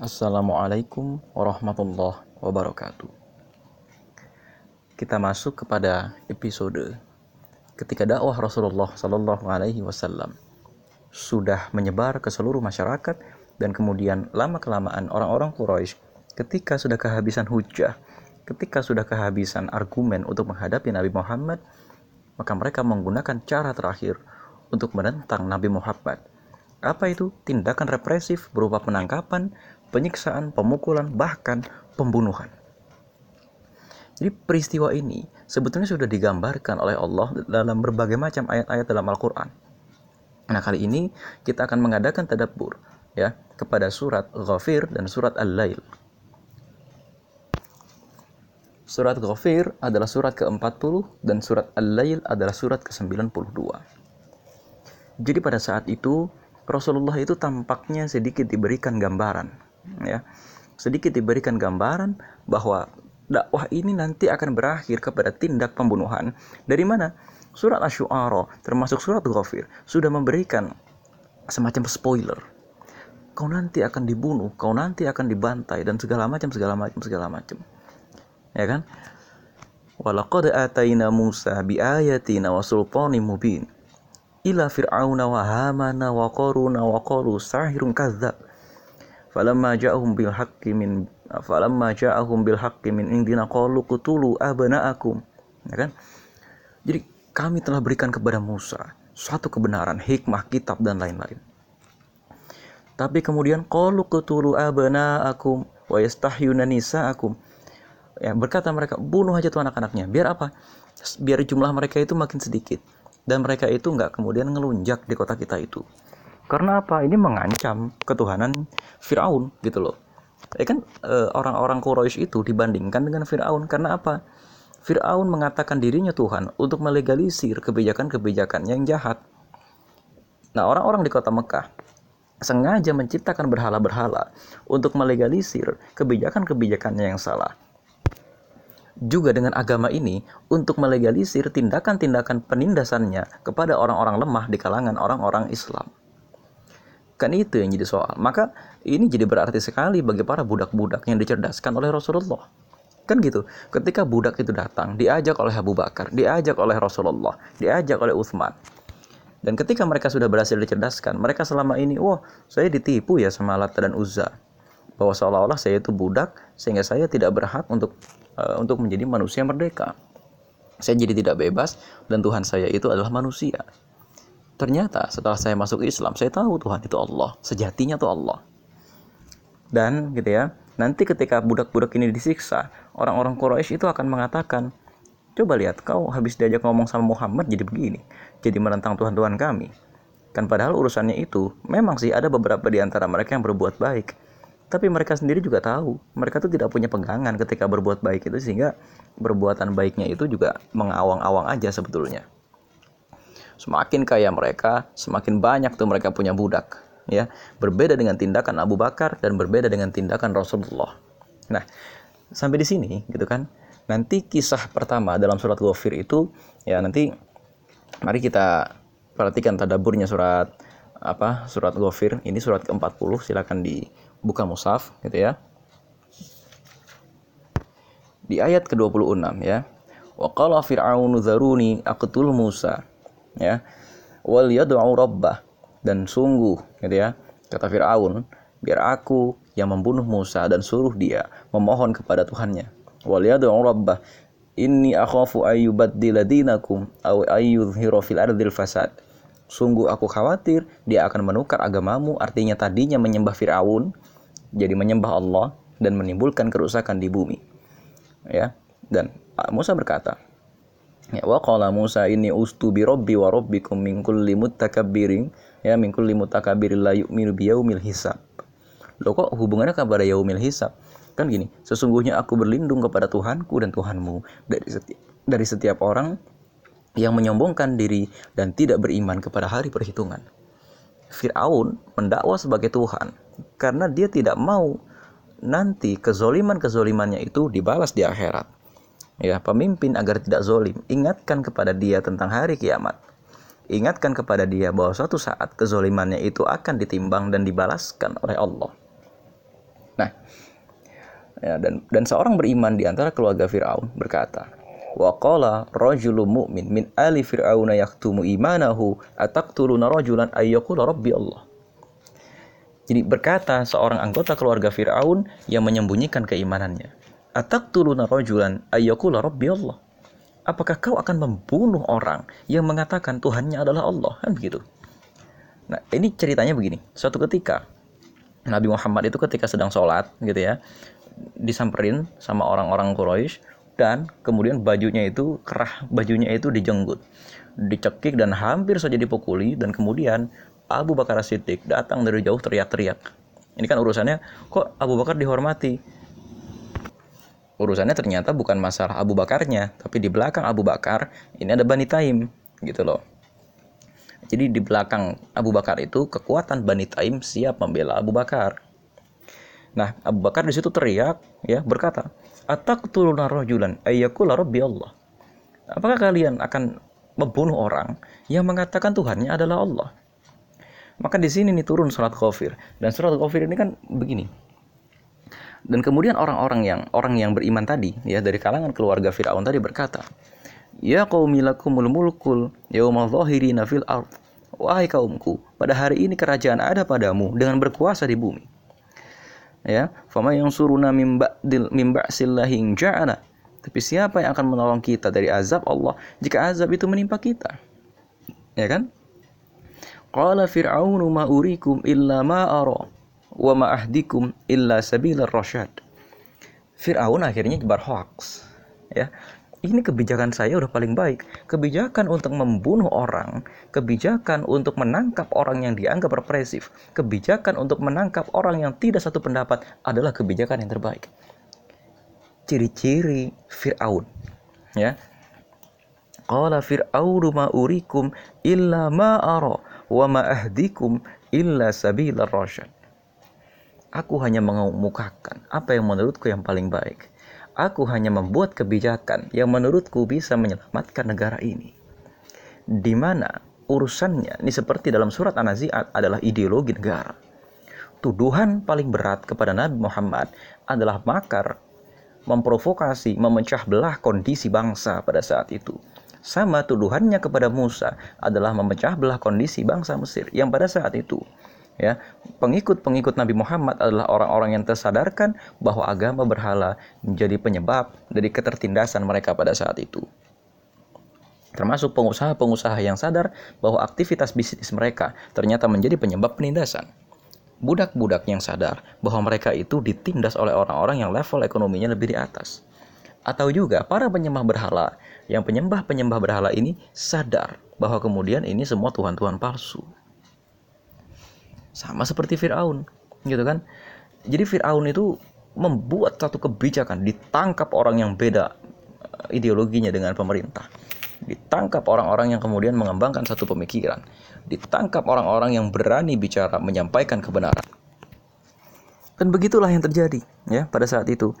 Assalamualaikum warahmatullahi wabarakatuh. Kita masuk kepada episode ketika dakwah Rasulullah Sallallahu Alaihi Wasallam sudah menyebar ke seluruh masyarakat dan kemudian lama kelamaan orang-orang Quraisy ketika sudah kehabisan hujah, ketika sudah kehabisan argumen untuk menghadapi Nabi Muhammad, maka mereka menggunakan cara terakhir untuk menentang Nabi Muhammad apa itu? Tindakan represif berupa penangkapan, penyiksaan, pemukulan, bahkan pembunuhan. Jadi peristiwa ini sebetulnya sudah digambarkan oleh Allah dalam berbagai macam ayat-ayat dalam Al-Quran. Nah kali ini kita akan mengadakan tadabbur ya kepada surat Ghafir dan surat Al-Lail. Surat Ghafir adalah surat ke-40 dan surat Al-Lail adalah surat ke-92. Jadi pada saat itu Rasulullah itu tampaknya sedikit diberikan gambaran ya. Sedikit diberikan gambaran bahwa dakwah ini nanti akan berakhir kepada tindak pembunuhan. Dari mana? Surat asy-syu'ara termasuk surat ghafir sudah memberikan semacam spoiler. Kau nanti akan dibunuh kau nanti akan dibantai dan segala macam segala macam segala macam. Ya kan? Walaqad ataina Musa biayatina wa mubin ila fir'auna wa hamana wa qaruna wa qalu sahirun kadzab falamma ja'ahum bil haqqi min falamma ja'ahum bil haqqi min indina qalu qutulu abna'akum. Ya kan? Jadi kami telah berikan kepada Musa suatu kebenaran hikmah kitab dan lain-lain. Tapi kemudian qalu qutulu abna'akum wa yastahyuna nisa'akum. Ya berkata mereka bunuh aja tuh anak-anaknya. Biar apa? Biar jumlah mereka itu makin sedikit dan mereka itu nggak kemudian ngelunjak di kota kita itu. Karena apa? Ini mengancam ketuhanan Firaun gitu loh. Ya kan e, orang-orang Quraisy itu dibandingkan dengan Firaun. Karena apa? Firaun mengatakan dirinya Tuhan untuk melegalisir kebijakan-kebijakan yang jahat. Nah orang-orang di kota Mekah sengaja menciptakan berhala-berhala untuk melegalisir kebijakan-kebijakannya yang salah juga dengan agama ini untuk melegalisir tindakan-tindakan penindasannya kepada orang-orang lemah di kalangan orang-orang Islam. Kan itu yang jadi soal. Maka ini jadi berarti sekali bagi para budak-budak yang dicerdaskan oleh Rasulullah. Kan gitu. Ketika budak itu datang, diajak oleh Abu Bakar, diajak oleh Rasulullah, diajak oleh Uthman. Dan ketika mereka sudah berhasil dicerdaskan, mereka selama ini, wah, saya ditipu ya sama Lata dan Uzza. Bahwa seolah-olah saya itu budak, sehingga saya tidak berhak untuk uh, untuk menjadi manusia merdeka. Saya jadi tidak bebas dan Tuhan saya itu adalah manusia. Ternyata setelah saya masuk Islam, saya tahu Tuhan itu Allah, sejatinya itu Allah. Dan gitu ya, nanti ketika budak-budak ini disiksa, orang-orang Quraisy itu akan mengatakan, coba lihat kau habis diajak ngomong sama Muhammad jadi begini, jadi menentang Tuhan-Tuhan kami. Kan padahal urusannya itu, memang sih ada beberapa di antara mereka yang berbuat baik, tapi mereka sendiri juga tahu mereka tuh tidak punya pegangan ketika berbuat baik itu sehingga perbuatan baiknya itu juga mengawang-awang aja sebetulnya. Semakin kaya mereka semakin banyak tuh mereka punya budak ya. Berbeda dengan tindakan Abu Bakar dan berbeda dengan tindakan Rasulullah. Nah sampai di sini gitu kan? Nanti kisah pertama dalam surat Ghafir itu ya nanti mari kita perhatikan tadaburnya surat apa surat Ghafir. Ini surat ke-40 silakan di buka mushaf gitu ya. Di ayat ke-26 ya. Wa qala fir'aunu dzaruni aqtul Musa ya. Wal yad'u rabbah dan sungguh gitu ya. Kata Firaun, biar aku yang membunuh Musa dan suruh dia memohon kepada Tuhannya. Wal yad'u rabbah inni akhafu ayyubaddila dinakum aw ayyudhhira fil ardil fasad. Sungguh aku khawatir dia akan menukar agamamu, artinya tadinya menyembah Firaun, jadi menyembah Allah dan menimbulkan kerusakan di bumi. Ya. Dan Musa berkata, Ya wa qala Musa ini ustu bi rabbi wa rabbikum min kulli mutakabbirin ya min kulli mutakabbirin la yu'minu bi yaumil hisab. Loh kok hubungannya kepada yaumil hisab? Kan gini, sesungguhnya aku berlindung kepada Tuhanku dan Tuhanmu dari setiap dari setiap orang yang menyombongkan diri dan tidak beriman kepada hari perhitungan. Fir'aun mendakwa sebagai Tuhan karena dia tidak mau nanti kezoliman-kezolimannya itu dibalas di akhirat. Ya, pemimpin agar tidak zolim, ingatkan kepada dia tentang hari kiamat. Ingatkan kepada dia bahwa suatu saat kezolimannya itu akan ditimbang dan dibalaskan oleh Allah. Nah, ya, dan dan seorang beriman di antara keluarga Firaun berkata, wa qala rajulun mu'min min ali fir'auna yaktumu imanahu ataqtuluna rajulan ayyakula rabbi Allah. Jadi berkata seorang anggota keluarga Firaun yang menyembunyikan keimanannya. Ataqtuluna rajulan ayyakula rabbi Allah. Apakah kau akan membunuh orang yang mengatakan Tuhannya adalah Allah? Kan begitu. Nah, ini ceritanya begini. Suatu ketika Nabi Muhammad itu ketika sedang sholat gitu ya, disamperin sama orang-orang Quraisy dan kemudian bajunya itu kerah bajunya itu dijenggut, dicekik dan hampir saja dipukuli dan kemudian Abu Bakar Siddiq datang dari jauh teriak-teriak. Ini kan urusannya kok Abu Bakar dihormati? Urusannya ternyata bukan masalah Abu Bakarnya, tapi di belakang Abu Bakar ini ada Bani Taim gitu loh. Jadi di belakang Abu Bakar itu kekuatan Bani Taim siap membela Abu Bakar. Nah, Abu Bakar di situ teriak ya berkata, "Ataqtuluna rajulan ayyakula rabbi Allah?" Apakah kalian akan membunuh orang yang mengatakan Tuhannya adalah Allah? Maka di sini nih turun surat Ghafir dan surat Ghafir ini kan begini. Dan kemudian orang-orang yang orang yang beriman tadi ya dari kalangan keluarga Firaun tadi berkata, Ya qaumi lakumul mulkul yaumal zahirina fil ard. Wahai kaumku, pada hari ini kerajaan ada padamu dengan berkuasa di bumi. Ya, fama yang suruna mim ba'dil mim ba'sillahi ja'ana. Tapi siapa yang akan menolong kita dari azab Allah jika azab itu menimpa kita? Ya kan? Qala fir'aunu ma urikum illa ma ara wa ma ahdikum illa sabilar rasyad. Fir'aun akhirnya jebar hoax. Ya, ini kebijakan saya udah paling baik. Kebijakan untuk membunuh orang, kebijakan untuk menangkap orang yang dianggap represif, kebijakan untuk menangkap orang yang tidak satu pendapat adalah kebijakan yang terbaik. Ciri-ciri Fir'aun, ya. Qala Fir'aunu ma urikum illa ma ara wa ma ahdikum illa sabilar rasyad. Aku hanya mengemukakan apa yang menurutku yang paling baik Aku hanya membuat kebijakan yang menurutku bisa menyelamatkan negara ini. Di mana urusannya, ini seperti dalam surat An-Nazi'at adalah ideologi negara. Tuduhan paling berat kepada Nabi Muhammad adalah makar, memprovokasi, memecah belah kondisi bangsa pada saat itu. Sama tuduhannya kepada Musa adalah memecah belah kondisi bangsa Mesir yang pada saat itu ya pengikut-pengikut Nabi Muhammad adalah orang-orang yang tersadarkan bahwa agama berhala menjadi penyebab dari ketertindasan mereka pada saat itu. Termasuk pengusaha-pengusaha yang sadar bahwa aktivitas bisnis mereka ternyata menjadi penyebab penindasan. Budak-budak yang sadar bahwa mereka itu ditindas oleh orang-orang yang level ekonominya lebih di atas. Atau juga para penyembah berhala yang penyembah-penyembah berhala ini sadar bahwa kemudian ini semua tuhan-tuhan palsu sama seperti Firaun, gitu kan? Jadi Firaun itu membuat satu kebijakan, ditangkap orang yang beda eh, ideologinya dengan pemerintah. Ditangkap orang-orang yang kemudian mengembangkan satu pemikiran. Ditangkap orang-orang yang berani bicara, menyampaikan kebenaran. Dan begitulah yang terjadi ya pada saat itu.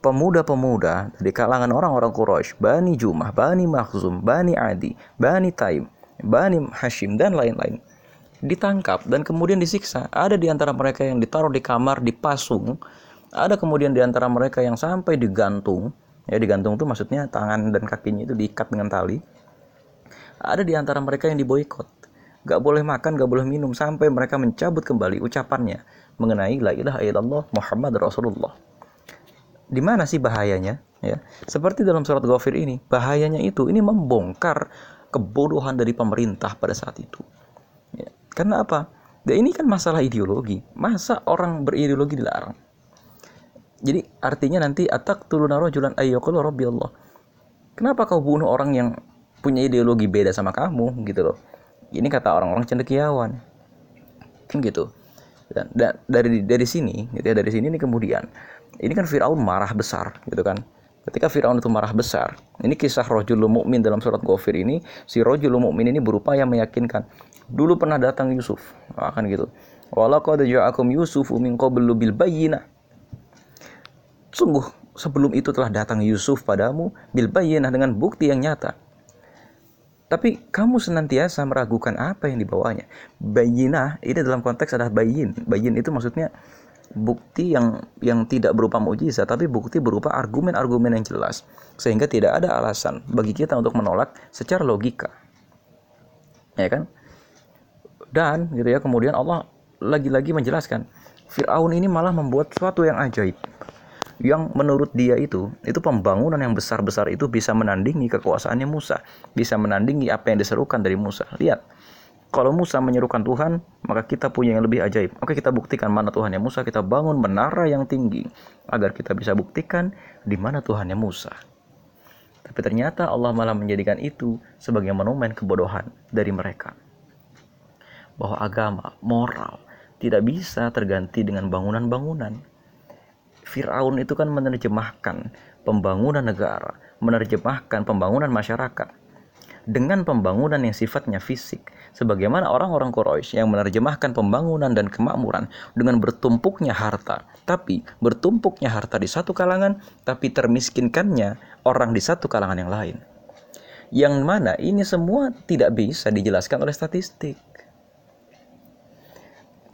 Pemuda-pemuda di kalangan orang-orang Quraisy, Bani Jumah, Bani Makhzum, Bani Adi, Bani Taim, Bani Hashim dan lain-lain ditangkap dan kemudian disiksa. Ada di antara mereka yang ditaruh di kamar dipasung, ada kemudian di antara mereka yang sampai digantung. Ya digantung itu maksudnya tangan dan kakinya itu diikat dengan tali. Ada di antara mereka yang diboykot. Gak boleh makan, gak boleh minum sampai mereka mencabut kembali ucapannya mengenai la ilaha illallah Muhammad Rasulullah. Di mana sih bahayanya? Ya, seperti dalam surat Ghafir ini, bahayanya itu ini membongkar kebodohan dari pemerintah pada saat itu. Karena apa? Dan ini kan masalah ideologi. Masa orang berideologi dilarang? Jadi artinya nanti atak tuluna rojulan ayyakulu rabbi Allah. Kenapa kau bunuh orang yang punya ideologi beda sama kamu gitu loh. Ini kata orang-orang cendekiawan. Kan gitu. Dan, dan dari dari sini gitu ya dari sini ini kemudian ini kan Firaun marah besar gitu kan. Ketika Firaun itu marah besar, ini kisah rojul mukmin dalam surat Ghafir ini, si rojul mukmin ini berupaya meyakinkan Dulu pernah datang Yusuf. Akan gitu. Walaqad ja'akum Yusufu min qablu bil bayyinah. Sungguh sebelum itu telah datang Yusuf padamu bil bayyinah dengan bukti yang nyata. Tapi kamu senantiasa meragukan apa yang dibawanya. Bayinah ini dalam konteks adalah bayin. Bayin itu maksudnya bukti yang yang tidak berupa mujizat tapi bukti berupa argumen-argumen yang jelas sehingga tidak ada alasan bagi kita untuk menolak secara logika ya kan dan gitu ya kemudian Allah lagi-lagi menjelaskan Fir'aun ini malah membuat sesuatu yang ajaib yang menurut dia itu itu pembangunan yang besar-besar itu bisa menandingi kekuasaannya Musa bisa menandingi apa yang diserukan dari Musa lihat kalau Musa menyerukan Tuhan, maka kita punya yang lebih ajaib. Oke, kita buktikan mana Tuhannya Musa, kita bangun menara yang tinggi agar kita bisa buktikan di mana Tuhannya Musa. Tapi ternyata Allah malah menjadikan itu sebagai monumen kebodohan dari mereka. Bahwa agama, moral, tidak bisa terganti dengan bangunan-bangunan. Fir'aun itu kan menerjemahkan pembangunan negara, menerjemahkan pembangunan masyarakat dengan pembangunan yang sifatnya fisik, sebagaimana orang-orang Quraisy yang menerjemahkan pembangunan dan kemakmuran dengan bertumpuknya harta, tapi bertumpuknya harta di satu kalangan, tapi termiskinkannya orang di satu kalangan yang lain. Yang mana ini semua tidak bisa dijelaskan oleh statistik.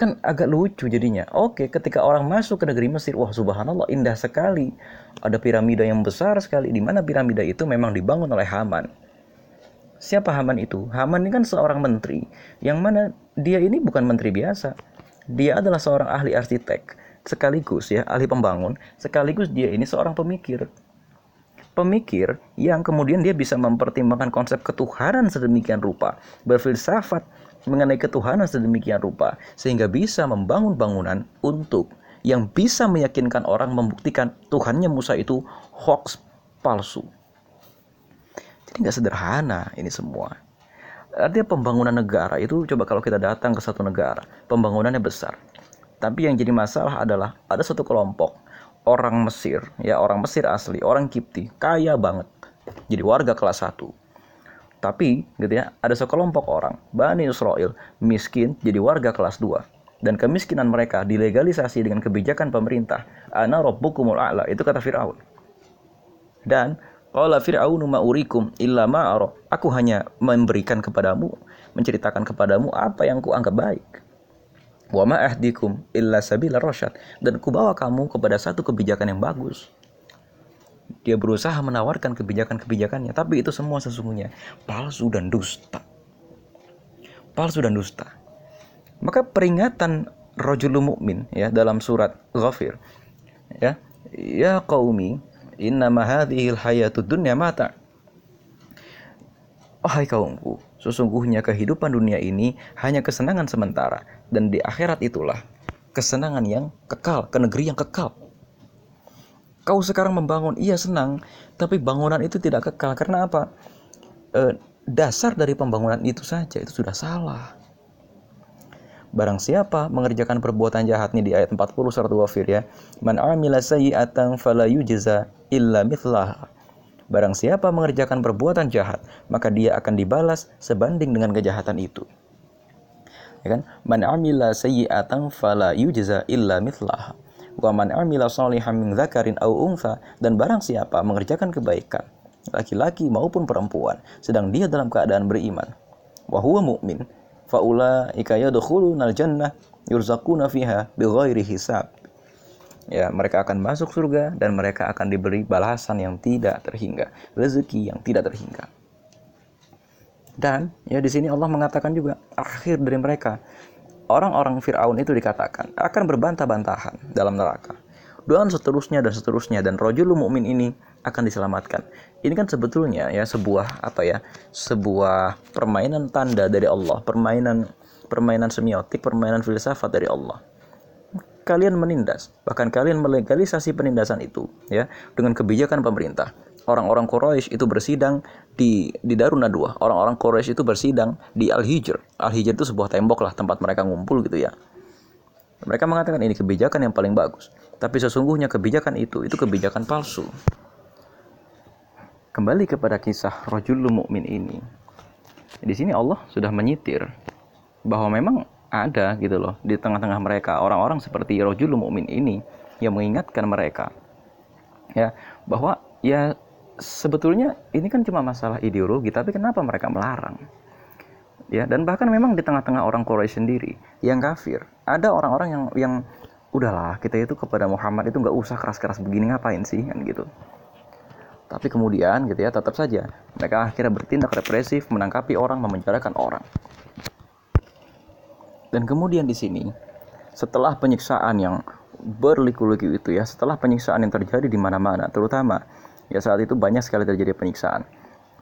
Kan agak lucu jadinya. Oke, ketika orang masuk ke negeri Mesir, wah subhanallah indah sekali. Ada piramida yang besar sekali, di mana piramida itu memang dibangun oleh Haman Siapa Haman itu? Haman ini kan seorang menteri, yang mana dia ini bukan menteri biasa. Dia adalah seorang ahli arsitek, sekaligus ya ahli pembangun, sekaligus dia ini seorang pemikir. Pemikir yang kemudian dia bisa mempertimbangkan konsep ketuhanan sedemikian rupa, berfilsafat mengenai ketuhanan sedemikian rupa, sehingga bisa membangun bangunan untuk yang bisa meyakinkan orang membuktikan Tuhannya Musa itu hoax palsu. Jadi nggak sederhana ini semua. Artinya pembangunan negara itu coba kalau kita datang ke satu negara, pembangunannya besar. Tapi yang jadi masalah adalah ada satu kelompok orang Mesir, ya orang Mesir asli, orang Kipti, kaya banget. Jadi warga kelas 1. Tapi gitu ya, ada sekelompok orang, Bani Israel, miskin jadi warga kelas 2 dan kemiskinan mereka dilegalisasi dengan kebijakan pemerintah. Ana rabbukumul a'la, itu kata Firaun. Dan Qala fir'aunu ma urikum illa ma Aku hanya memberikan kepadamu, menceritakan kepadamu apa yang kuanggap baik. Wa ma ahdikum illa sabila rasyad. Dan kubawa kamu kepada satu kebijakan yang bagus. Dia berusaha menawarkan kebijakan-kebijakannya, tapi itu semua sesungguhnya palsu dan dusta. Palsu dan dusta. Maka peringatan rajul mukmin ya dalam surat Ghafir ya ya qaumi Innama hadhil hayatud dunya mata. Wahai kaumku, sesungguhnya kehidupan dunia ini hanya kesenangan sementara dan di akhirat itulah kesenangan yang kekal, ke negeri yang kekal. Kau sekarang membangun, iya senang, tapi bangunan itu tidak kekal karena apa? E, dasar dari pembangunan itu saja itu sudah salah. Barang siapa mengerjakan perbuatan jahat nih di ayat 40 surat Wafir ya. Man amila sayyi'atan fala yujza illa mithlah. Barang siapa mengerjakan perbuatan jahat, maka dia akan dibalas sebanding dengan kejahatan itu. Ya kan? Man amila sayyi'atan fala yujza illa mithlah. Wa man amila salihan min dzakarin aw untha dan barang siapa mengerjakan kebaikan, laki-laki maupun perempuan, sedang dia dalam keadaan beriman, wa huwa mu'min, faulaika yadkhulunal jannah yurzaquna fiha bighairi hisab. Ya, mereka akan masuk surga dan mereka akan diberi balasan yang tidak terhingga, rezeki yang tidak terhingga. Dan ya di sini Allah mengatakan juga akhir dari mereka orang-orang Firaun itu dikatakan akan berbantah-bantahan dalam neraka. Dan seterusnya dan seterusnya dan rojul mukmin ini akan diselamatkan. Ini kan sebetulnya ya sebuah apa ya? Sebuah permainan tanda dari Allah, permainan permainan semiotik, permainan filsafat dari Allah. Kalian menindas, bahkan kalian melegalisasi penindasan itu ya dengan kebijakan pemerintah. Orang-orang Quraisy itu bersidang di di Darun Nadwa. Orang-orang Quraisy itu bersidang di Al-Hijr. Al-Hijr itu sebuah tembok lah tempat mereka ngumpul gitu ya. Mereka mengatakan ini kebijakan yang paling bagus. Tapi sesungguhnya kebijakan itu itu kebijakan palsu kembali kepada kisah rojul mukmin ini. Di sini Allah sudah menyitir bahwa memang ada gitu loh di tengah-tengah mereka orang-orang seperti rojul mukmin ini yang mengingatkan mereka ya bahwa ya sebetulnya ini kan cuma masalah ideologi tapi kenapa mereka melarang? Ya dan bahkan memang di tengah-tengah orang Quraisy sendiri yang kafir ada orang-orang yang yang udahlah kita itu kepada Muhammad itu nggak usah keras-keras begini ngapain sih? Kan gitu. Tapi kemudian gitu ya tetap saja mereka akhirnya bertindak represif menangkapi orang memenjarakan orang. Dan kemudian di sini setelah penyiksaan yang berliku-liku itu ya setelah penyiksaan yang terjadi di mana-mana terutama ya saat itu banyak sekali terjadi penyiksaan.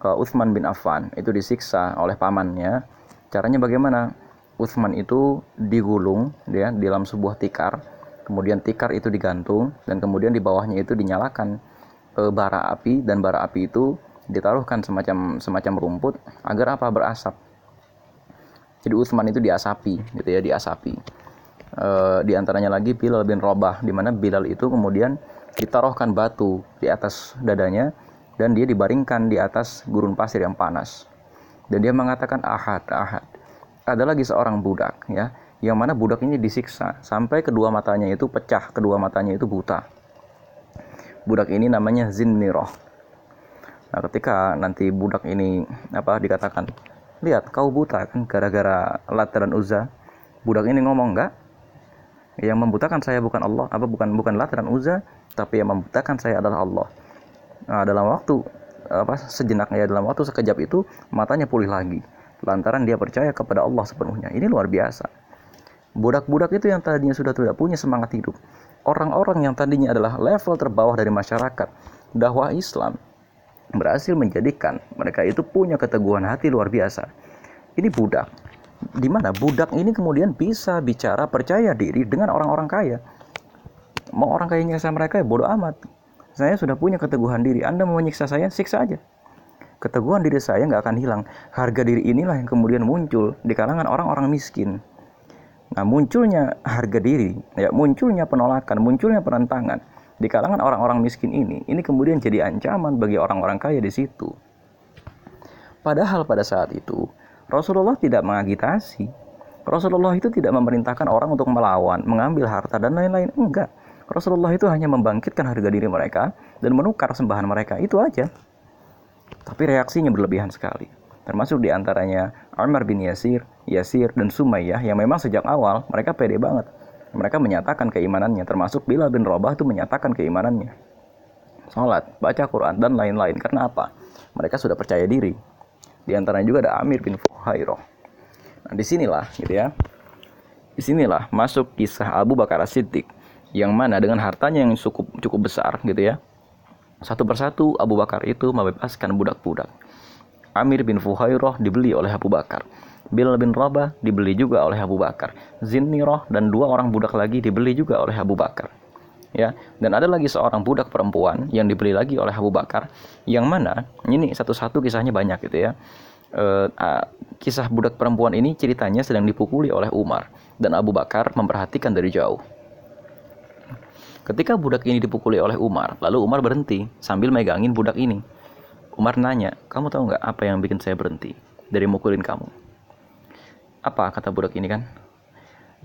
Uh, Uthman bin Affan itu disiksa oleh pamannya caranya bagaimana? Uthman itu digulung ya di dalam sebuah tikar. Kemudian tikar itu digantung dan kemudian di bawahnya itu dinyalakan. E, bara api dan bara api itu ditaruhkan semacam semacam rumput agar apa? Berasap. Jadi Utsman itu diasapi gitu ya diasapi. E, di antaranya lagi Bilal bin Robah di mana Bilal itu kemudian ditaruhkan batu di atas dadanya dan dia dibaringkan di atas gurun pasir yang panas dan dia mengatakan ahad ahad ada lagi seorang budak ya yang mana budak ini disiksa sampai kedua matanya itu pecah, kedua matanya itu buta. Budak ini namanya Zinniroh. Nah, ketika nanti budak ini apa dikatakan, lihat kau buta kan gara-gara Lat dan Uzza. Budak ini ngomong enggak. Yang membutakan saya bukan Allah, apa bukan bukan Lat dan Uzza, tapi yang membutakan saya adalah Allah. Nah, dalam waktu apa sejenak ya dalam waktu sekejap itu matanya pulih lagi lantaran dia percaya kepada Allah sepenuhnya. Ini luar biasa. Budak-budak itu yang tadinya sudah tidak punya semangat hidup. Orang-orang yang tadinya adalah level terbawah dari masyarakat, dakwah Islam berhasil menjadikan mereka itu punya keteguhan hati luar biasa. Ini budak. Di mana budak ini kemudian bisa bicara percaya diri dengan orang-orang kaya. Mau orang kaya nyiksa mereka ya bodoh amat. Saya sudah punya keteguhan diri. Anda mau menyiksa saya, siksa aja keteguhan diri saya nggak akan hilang. Harga diri inilah yang kemudian muncul di kalangan orang-orang miskin. Nah, munculnya harga diri, ya munculnya penolakan, munculnya penentangan di kalangan orang-orang miskin ini, ini kemudian jadi ancaman bagi orang-orang kaya di situ. Padahal pada saat itu Rasulullah tidak mengagitasi. Rasulullah itu tidak memerintahkan orang untuk melawan, mengambil harta dan lain-lain. Enggak. Rasulullah itu hanya membangkitkan harga diri mereka dan menukar sembahan mereka. Itu aja. Tapi reaksinya berlebihan sekali. Termasuk di antaranya Umar bin Yasir, Yasir, dan Sumayyah yang memang sejak awal mereka pede banget. Mereka menyatakan keimanannya, termasuk Bilal bin Rabah itu menyatakan keimanannya. Salat, baca Quran, dan lain-lain. Karena apa? Mereka sudah percaya diri. Di antaranya juga ada Amir bin Fuhairoh. Nah, di sinilah gitu ya. Di sinilah masuk kisah Abu Bakar As-Siddiq yang mana dengan hartanya yang cukup cukup besar gitu ya satu persatu Abu Bakar itu membebaskan budak-budak. Amir bin Fuhairah dibeli oleh Abu Bakar. Bilal bin Rabah dibeli juga oleh Abu Bakar. Zinnirah dan dua orang budak lagi dibeli juga oleh Abu Bakar. Ya, dan ada lagi seorang budak perempuan yang dibeli lagi oleh Abu Bakar yang mana ini satu-satu kisahnya banyak gitu ya. E, a, kisah budak perempuan ini ceritanya sedang dipukuli oleh Umar dan Abu Bakar memperhatikan dari jauh. Ketika budak ini dipukuli oleh Umar, lalu Umar berhenti sambil megangin budak ini. Umar nanya, kamu tahu nggak apa yang bikin saya berhenti dari mukulin kamu? Apa kata budak ini kan?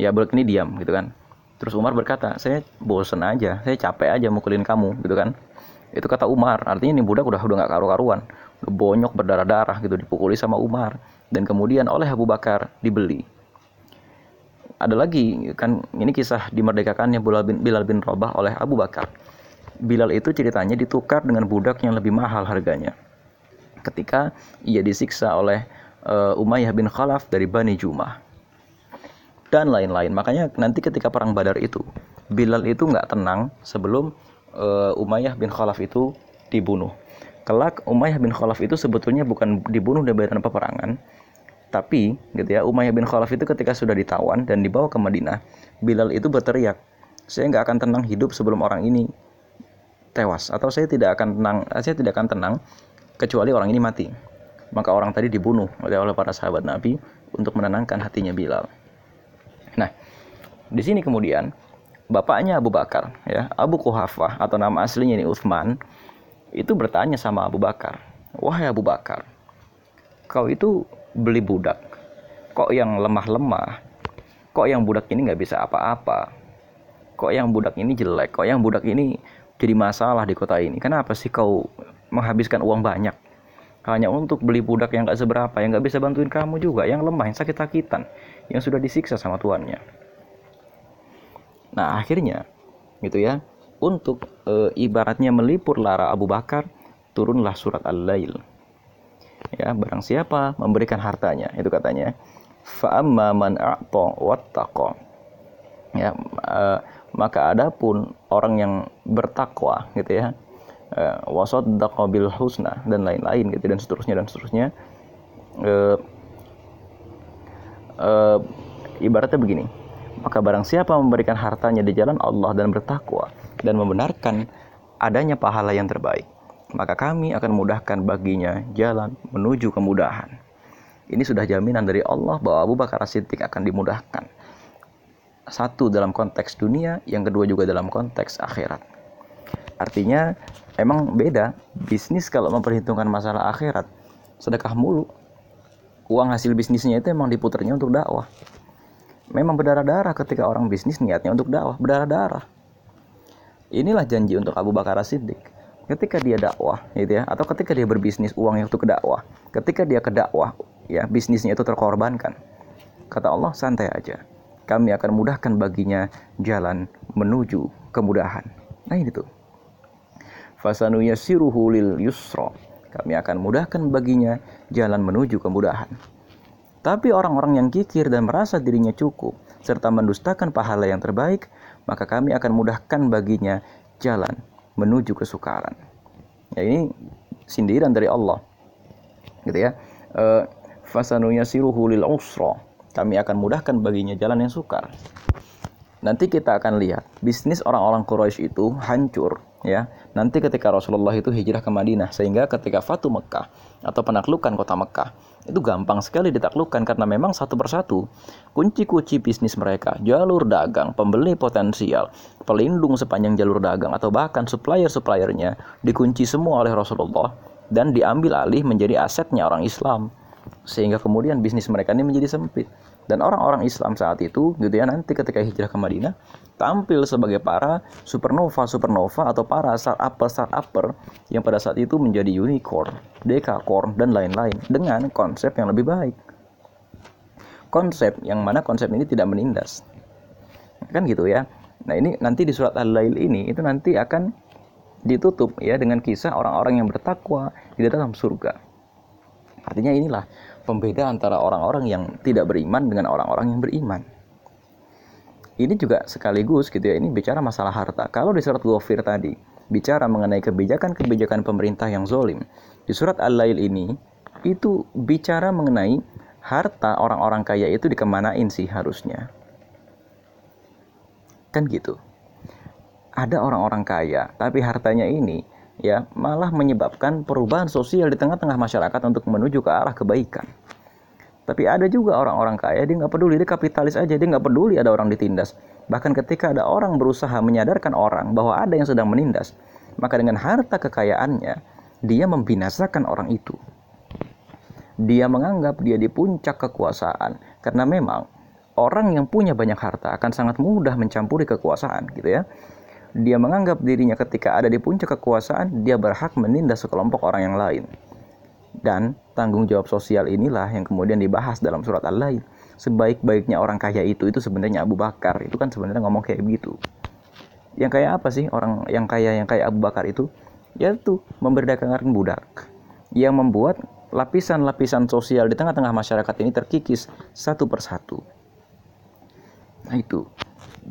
Ya budak ini diam gitu kan. Terus Umar berkata, saya bosen aja, saya capek aja mukulin kamu gitu kan. Itu kata Umar, artinya ini budak udah udah nggak karu-karuan, bonyok berdarah-darah gitu dipukuli sama Umar dan kemudian oleh Abu Bakar dibeli ada lagi kan ini kisah dimerdekakannya Bilal bin, Bilal bin Rabah oleh Abu Bakar. Bilal itu ceritanya ditukar dengan budak yang lebih mahal harganya. Ketika ia disiksa oleh uh, Umayyah bin Khalaf dari Bani Jumah dan lain-lain. Makanya nanti ketika perang Badar itu Bilal itu nggak tenang sebelum uh, Umayyah bin Khalaf itu dibunuh. Kelak Umayyah bin Khalaf itu sebetulnya bukan dibunuh di medan peperangan, tapi gitu ya Umayyah bin Khalaf itu ketika sudah ditawan dan dibawa ke Madinah, Bilal itu berteriak, saya nggak akan tenang hidup sebelum orang ini tewas atau saya tidak akan tenang, saya tidak akan tenang kecuali orang ini mati. Maka orang tadi dibunuh oleh para sahabat Nabi untuk menenangkan hatinya Bilal. Nah, di sini kemudian bapaknya Abu Bakar, ya Abu Kuhafah atau nama aslinya ini Uthman, itu bertanya sama Abu Bakar, wahai Abu Bakar, kau itu beli budak. Kok yang lemah-lemah? Kok yang budak ini nggak bisa apa-apa? Kok yang budak ini jelek? Kok yang budak ini jadi masalah di kota ini? Kenapa sih kau menghabiskan uang banyak hanya untuk beli budak yang gak seberapa yang gak bisa bantuin kamu juga yang lemah yang sakit-sakitan yang sudah disiksa sama tuannya Nah, akhirnya gitu ya. Untuk e, ibaratnya melipur lara Abu Bakar, turunlah surat Al-Lail. Ya, barang siapa memberikan hartanya, itu katanya. Fa'amma man a'ta wattaqa. Ya, e, maka adapun orang yang bertakwa gitu ya. E, wasaddaqa bil husna dan lain-lain gitu dan seterusnya dan seterusnya. E, e, ibaratnya begini maka barang siapa memberikan hartanya di jalan Allah dan bertakwa dan membenarkan adanya pahala yang terbaik, maka kami akan mudahkan baginya jalan menuju kemudahan. Ini sudah jaminan dari Allah bahwa Abu Bakar Siddiq akan dimudahkan. Satu dalam konteks dunia, yang kedua juga dalam konteks akhirat. Artinya emang beda bisnis kalau memperhitungkan masalah akhirat sedekah mulu uang hasil bisnisnya itu emang diputarnya untuk dakwah memang berdarah-darah ketika orang bisnis niatnya untuk dakwah, berdarah-darah. Inilah janji untuk Abu Bakar Siddiq. Ketika dia dakwah, gitu ya, atau ketika dia berbisnis uangnya untuk ke dakwah, ketika dia ke dakwah, ya bisnisnya itu terkorbankan. Kata Allah, santai aja. Kami akan mudahkan baginya jalan menuju kemudahan. Nah ini tuh. Fasanu yasiruhu lil yusra. Kami akan mudahkan baginya jalan menuju kemudahan. Tapi orang-orang yang kikir dan merasa dirinya cukup, serta mendustakan pahala yang terbaik, maka kami akan mudahkan baginya jalan menuju kesukaran. Ya ini sindiran dari Allah. Gitu ya. Eh, Fasanunya siruhu lil usra. Kami akan mudahkan baginya jalan yang sukar. Nanti kita akan lihat bisnis orang-orang Quraisy itu hancur ya. Nanti ketika Rasulullah itu hijrah ke Madinah sehingga ketika Fatu Mekah atau penaklukan kota Mekah itu gampang sekali ditaklukkan karena memang satu persatu kunci-kunci bisnis mereka, jalur dagang, pembeli potensial, pelindung sepanjang jalur dagang atau bahkan supplier-suppliernya dikunci semua oleh Rasulullah dan diambil alih menjadi asetnya orang Islam sehingga kemudian bisnis mereka ini menjadi sempit dan orang-orang Islam saat itu gitu ya nanti ketika hijrah ke Madinah tampil sebagai para supernova supernova atau para startup startupper yang pada saat itu menjadi unicorn, dekakorn dan lain-lain dengan konsep yang lebih baik. Konsep yang mana konsep ini tidak menindas. Kan gitu ya. Nah, ini nanti di surat Al-Lail ini itu nanti akan ditutup ya dengan kisah orang-orang yang bertakwa di dalam surga. Artinya inilah pembeda antara orang-orang yang tidak beriman dengan orang-orang yang beriman. Ini juga sekaligus gitu ya ini bicara masalah harta. Kalau di surat Ghafir tadi bicara mengenai kebijakan-kebijakan pemerintah yang zolim di surat Al-Lail ini itu bicara mengenai harta orang-orang kaya itu dikemanain sih harusnya. Kan gitu. Ada orang-orang kaya tapi hartanya ini ya malah menyebabkan perubahan sosial di tengah-tengah masyarakat untuk menuju ke arah kebaikan tapi ada juga orang-orang kaya dia nggak peduli dia kapitalis aja dia nggak peduli ada orang ditindas. Bahkan ketika ada orang berusaha menyadarkan orang bahwa ada yang sedang menindas, maka dengan harta kekayaannya dia membinasakan orang itu. Dia menganggap dia di puncak kekuasaan karena memang orang yang punya banyak harta akan sangat mudah mencampuri kekuasaan gitu ya. Dia menganggap dirinya ketika ada di puncak kekuasaan dia berhak menindas sekelompok orang yang lain. Dan tanggung jawab sosial inilah yang kemudian dibahas dalam surat Al-Lail. Sebaik-baiknya orang kaya itu itu sebenarnya Abu Bakar. Itu kan sebenarnya ngomong kayak begitu. Yang kaya apa sih orang yang kaya yang kaya Abu Bakar itu? Yaitu memberdagangkan budak. Yang membuat lapisan-lapisan sosial di tengah-tengah masyarakat ini terkikis satu persatu. Nah itu.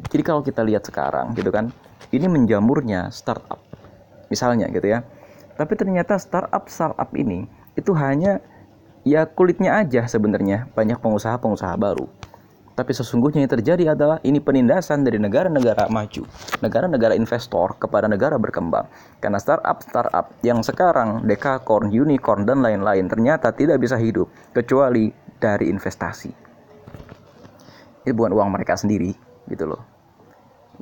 Jadi kalau kita lihat sekarang gitu kan, ini menjamurnya startup. Misalnya gitu ya. Tapi ternyata startup startup ini itu hanya ya kulitnya aja sebenarnya banyak pengusaha-pengusaha baru. Tapi sesungguhnya yang terjadi adalah ini penindasan dari negara-negara maju, negara-negara investor kepada negara berkembang. Karena startup-startup yang sekarang dekakorn, unicorn, dan lain-lain ternyata tidak bisa hidup kecuali dari investasi. Ini bukan uang mereka sendiri, gitu loh.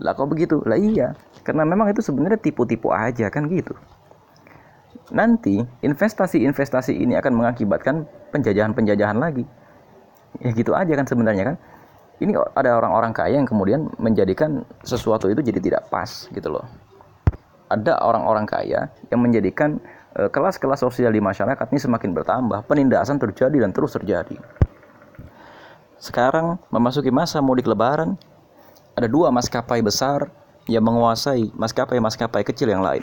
Lah kok begitu? Lah iya, karena memang itu sebenarnya tipu-tipu aja kan gitu nanti investasi-investasi ini akan mengakibatkan penjajahan-penjajahan lagi. Ya gitu aja kan sebenarnya kan. Ini ada orang-orang kaya yang kemudian menjadikan sesuatu itu jadi tidak pas gitu loh. Ada orang-orang kaya yang menjadikan eh, kelas-kelas sosial di masyarakat ini semakin bertambah, penindasan terjadi dan terus terjadi. Sekarang memasuki masa mudik lebaran, ada dua maskapai besar yang menguasai maskapai-maskapai kecil yang lain.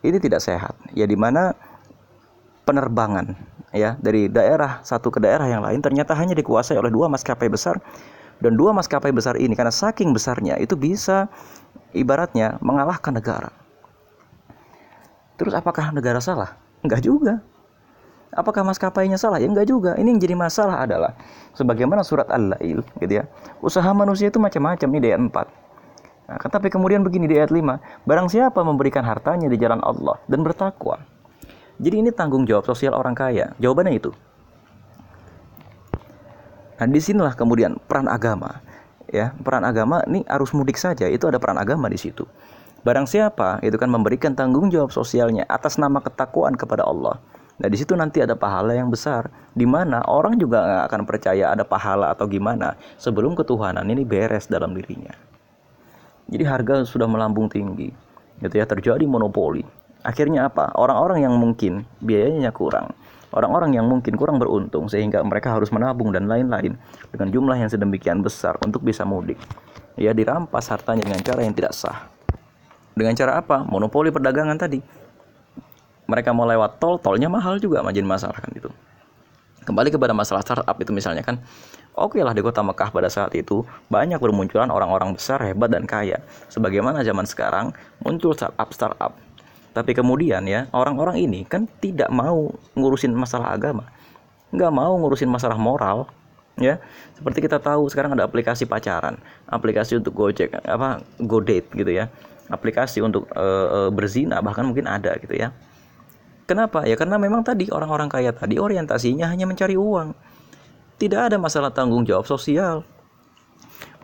Ini tidak sehat. Ya di mana penerbangan ya dari daerah satu ke daerah yang lain ternyata hanya dikuasai oleh dua maskapai besar dan dua maskapai besar ini karena saking besarnya itu bisa ibaratnya mengalahkan negara. Terus apakah negara salah? Enggak juga. Apakah maskapainya salah? Ya enggak juga. Ini yang jadi masalah adalah sebagaimana surat Al-Lail gitu ya. Usaha manusia itu macam-macam ini di ayat 4. Nah, kan tapi kemudian begini di ayat 5, barang siapa memberikan hartanya di jalan Allah dan bertakwa. Jadi ini tanggung jawab sosial orang kaya. Jawabannya itu. Nah, di sinilah kemudian peran agama. Ya, peran agama ini arus mudik saja itu ada peran agama di situ. Barang siapa itu kan memberikan tanggung jawab sosialnya atas nama ketakwaan kepada Allah. Nah di situ nanti ada pahala yang besar, di mana orang juga nggak akan percaya ada pahala atau gimana sebelum ketuhanan ini beres dalam dirinya. Jadi harga sudah melambung tinggi, gitu ya terjadi monopoli. Akhirnya apa? Orang-orang yang mungkin biayanya kurang, orang-orang yang mungkin kurang beruntung sehingga mereka harus menabung dan lain-lain dengan jumlah yang sedemikian besar untuk bisa mudik. Ya dirampas hartanya dengan cara yang tidak sah. Dengan cara apa? Monopoli perdagangan tadi. Mereka mau lewat tol, tolnya mahal juga majin masalah kan itu. Kembali kepada masalah startup itu misalnya kan, oke lah di kota Mekah pada saat itu banyak bermunculan orang-orang besar, hebat dan kaya. Sebagaimana zaman sekarang muncul startup-startup. Tapi kemudian ya orang-orang ini kan tidak mau ngurusin masalah agama, nggak mau ngurusin masalah moral, ya seperti kita tahu sekarang ada aplikasi pacaran aplikasi untuk gojek apa godate gitu ya aplikasi untuk e, e, berzina bahkan mungkin ada gitu ya. Kenapa? Ya karena memang tadi orang-orang kaya tadi orientasinya hanya mencari uang. Tidak ada masalah tanggung jawab sosial.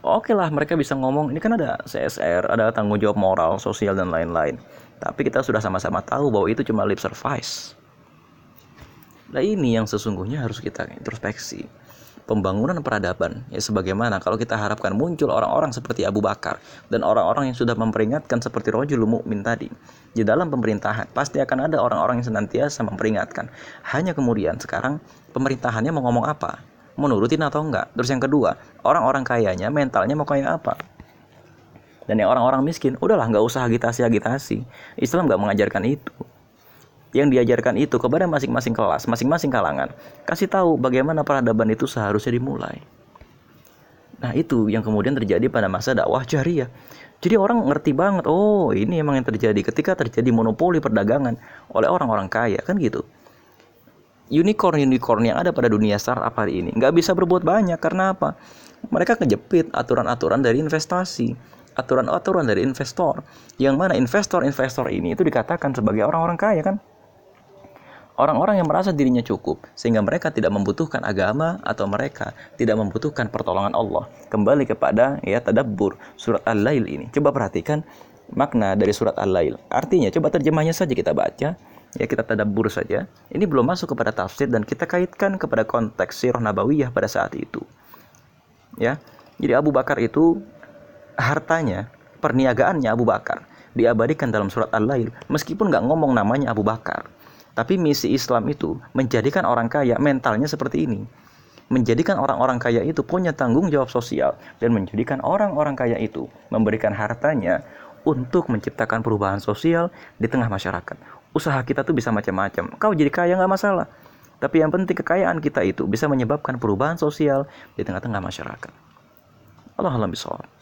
Oke lah mereka bisa ngomong ini kan ada CSR, ada tanggung jawab moral, sosial dan lain-lain. Tapi kita sudah sama-sama tahu bahwa itu cuma lip service. Nah ini yang sesungguhnya harus kita introspeksi pembangunan peradaban. Ya sebagaimana kalau kita harapkan muncul orang-orang seperti Abu Bakar dan orang-orang yang sudah memperingatkan seperti Rojul Mukmin tadi di dalam pemerintahan pasti akan ada orang-orang yang senantiasa memperingatkan. Hanya kemudian sekarang pemerintahannya mau ngomong apa? Mau nurutin atau enggak? Terus yang kedua orang-orang kayanya mentalnya mau kayak apa? Dan yang orang-orang miskin udahlah nggak usah agitasi-agitasi. Islam nggak mengajarkan itu yang diajarkan itu kepada masing-masing kelas, masing-masing kalangan. Kasih tahu bagaimana peradaban itu seharusnya dimulai. Nah, itu yang kemudian terjadi pada masa dakwah jariah. Jadi orang ngerti banget, oh ini emang yang terjadi ketika terjadi monopoli perdagangan oleh orang-orang kaya, kan gitu. Unicorn-unicorn yang ada pada dunia startup hari ini nggak bisa berbuat banyak karena apa? Mereka kejepit aturan-aturan dari investasi, aturan-aturan dari investor. Yang mana investor-investor ini itu dikatakan sebagai orang-orang kaya kan? Orang-orang yang merasa dirinya cukup sehingga mereka tidak membutuhkan agama atau mereka tidak membutuhkan pertolongan Allah. Kembali kepada ya tadabbur surat Al-Lail ini. Coba perhatikan makna dari surat Al-Lail. Artinya coba terjemahnya saja kita baca, ya kita tadabbur saja. Ini belum masuk kepada tafsir dan kita kaitkan kepada konteks sirah nabawiyah pada saat itu. Ya. Jadi Abu Bakar itu hartanya, perniagaannya Abu Bakar diabadikan dalam surat Al-Lail meskipun nggak ngomong namanya Abu Bakar tapi misi Islam itu menjadikan orang kaya mentalnya seperti ini. Menjadikan orang-orang kaya itu punya tanggung jawab sosial dan menjadikan orang-orang kaya itu memberikan hartanya untuk menciptakan perubahan sosial di tengah masyarakat. Usaha kita tuh bisa macam-macam. Kau jadi kaya nggak masalah. Tapi yang penting kekayaan kita itu bisa menyebabkan perubahan sosial di tengah-tengah masyarakat. Allah alam bisawab.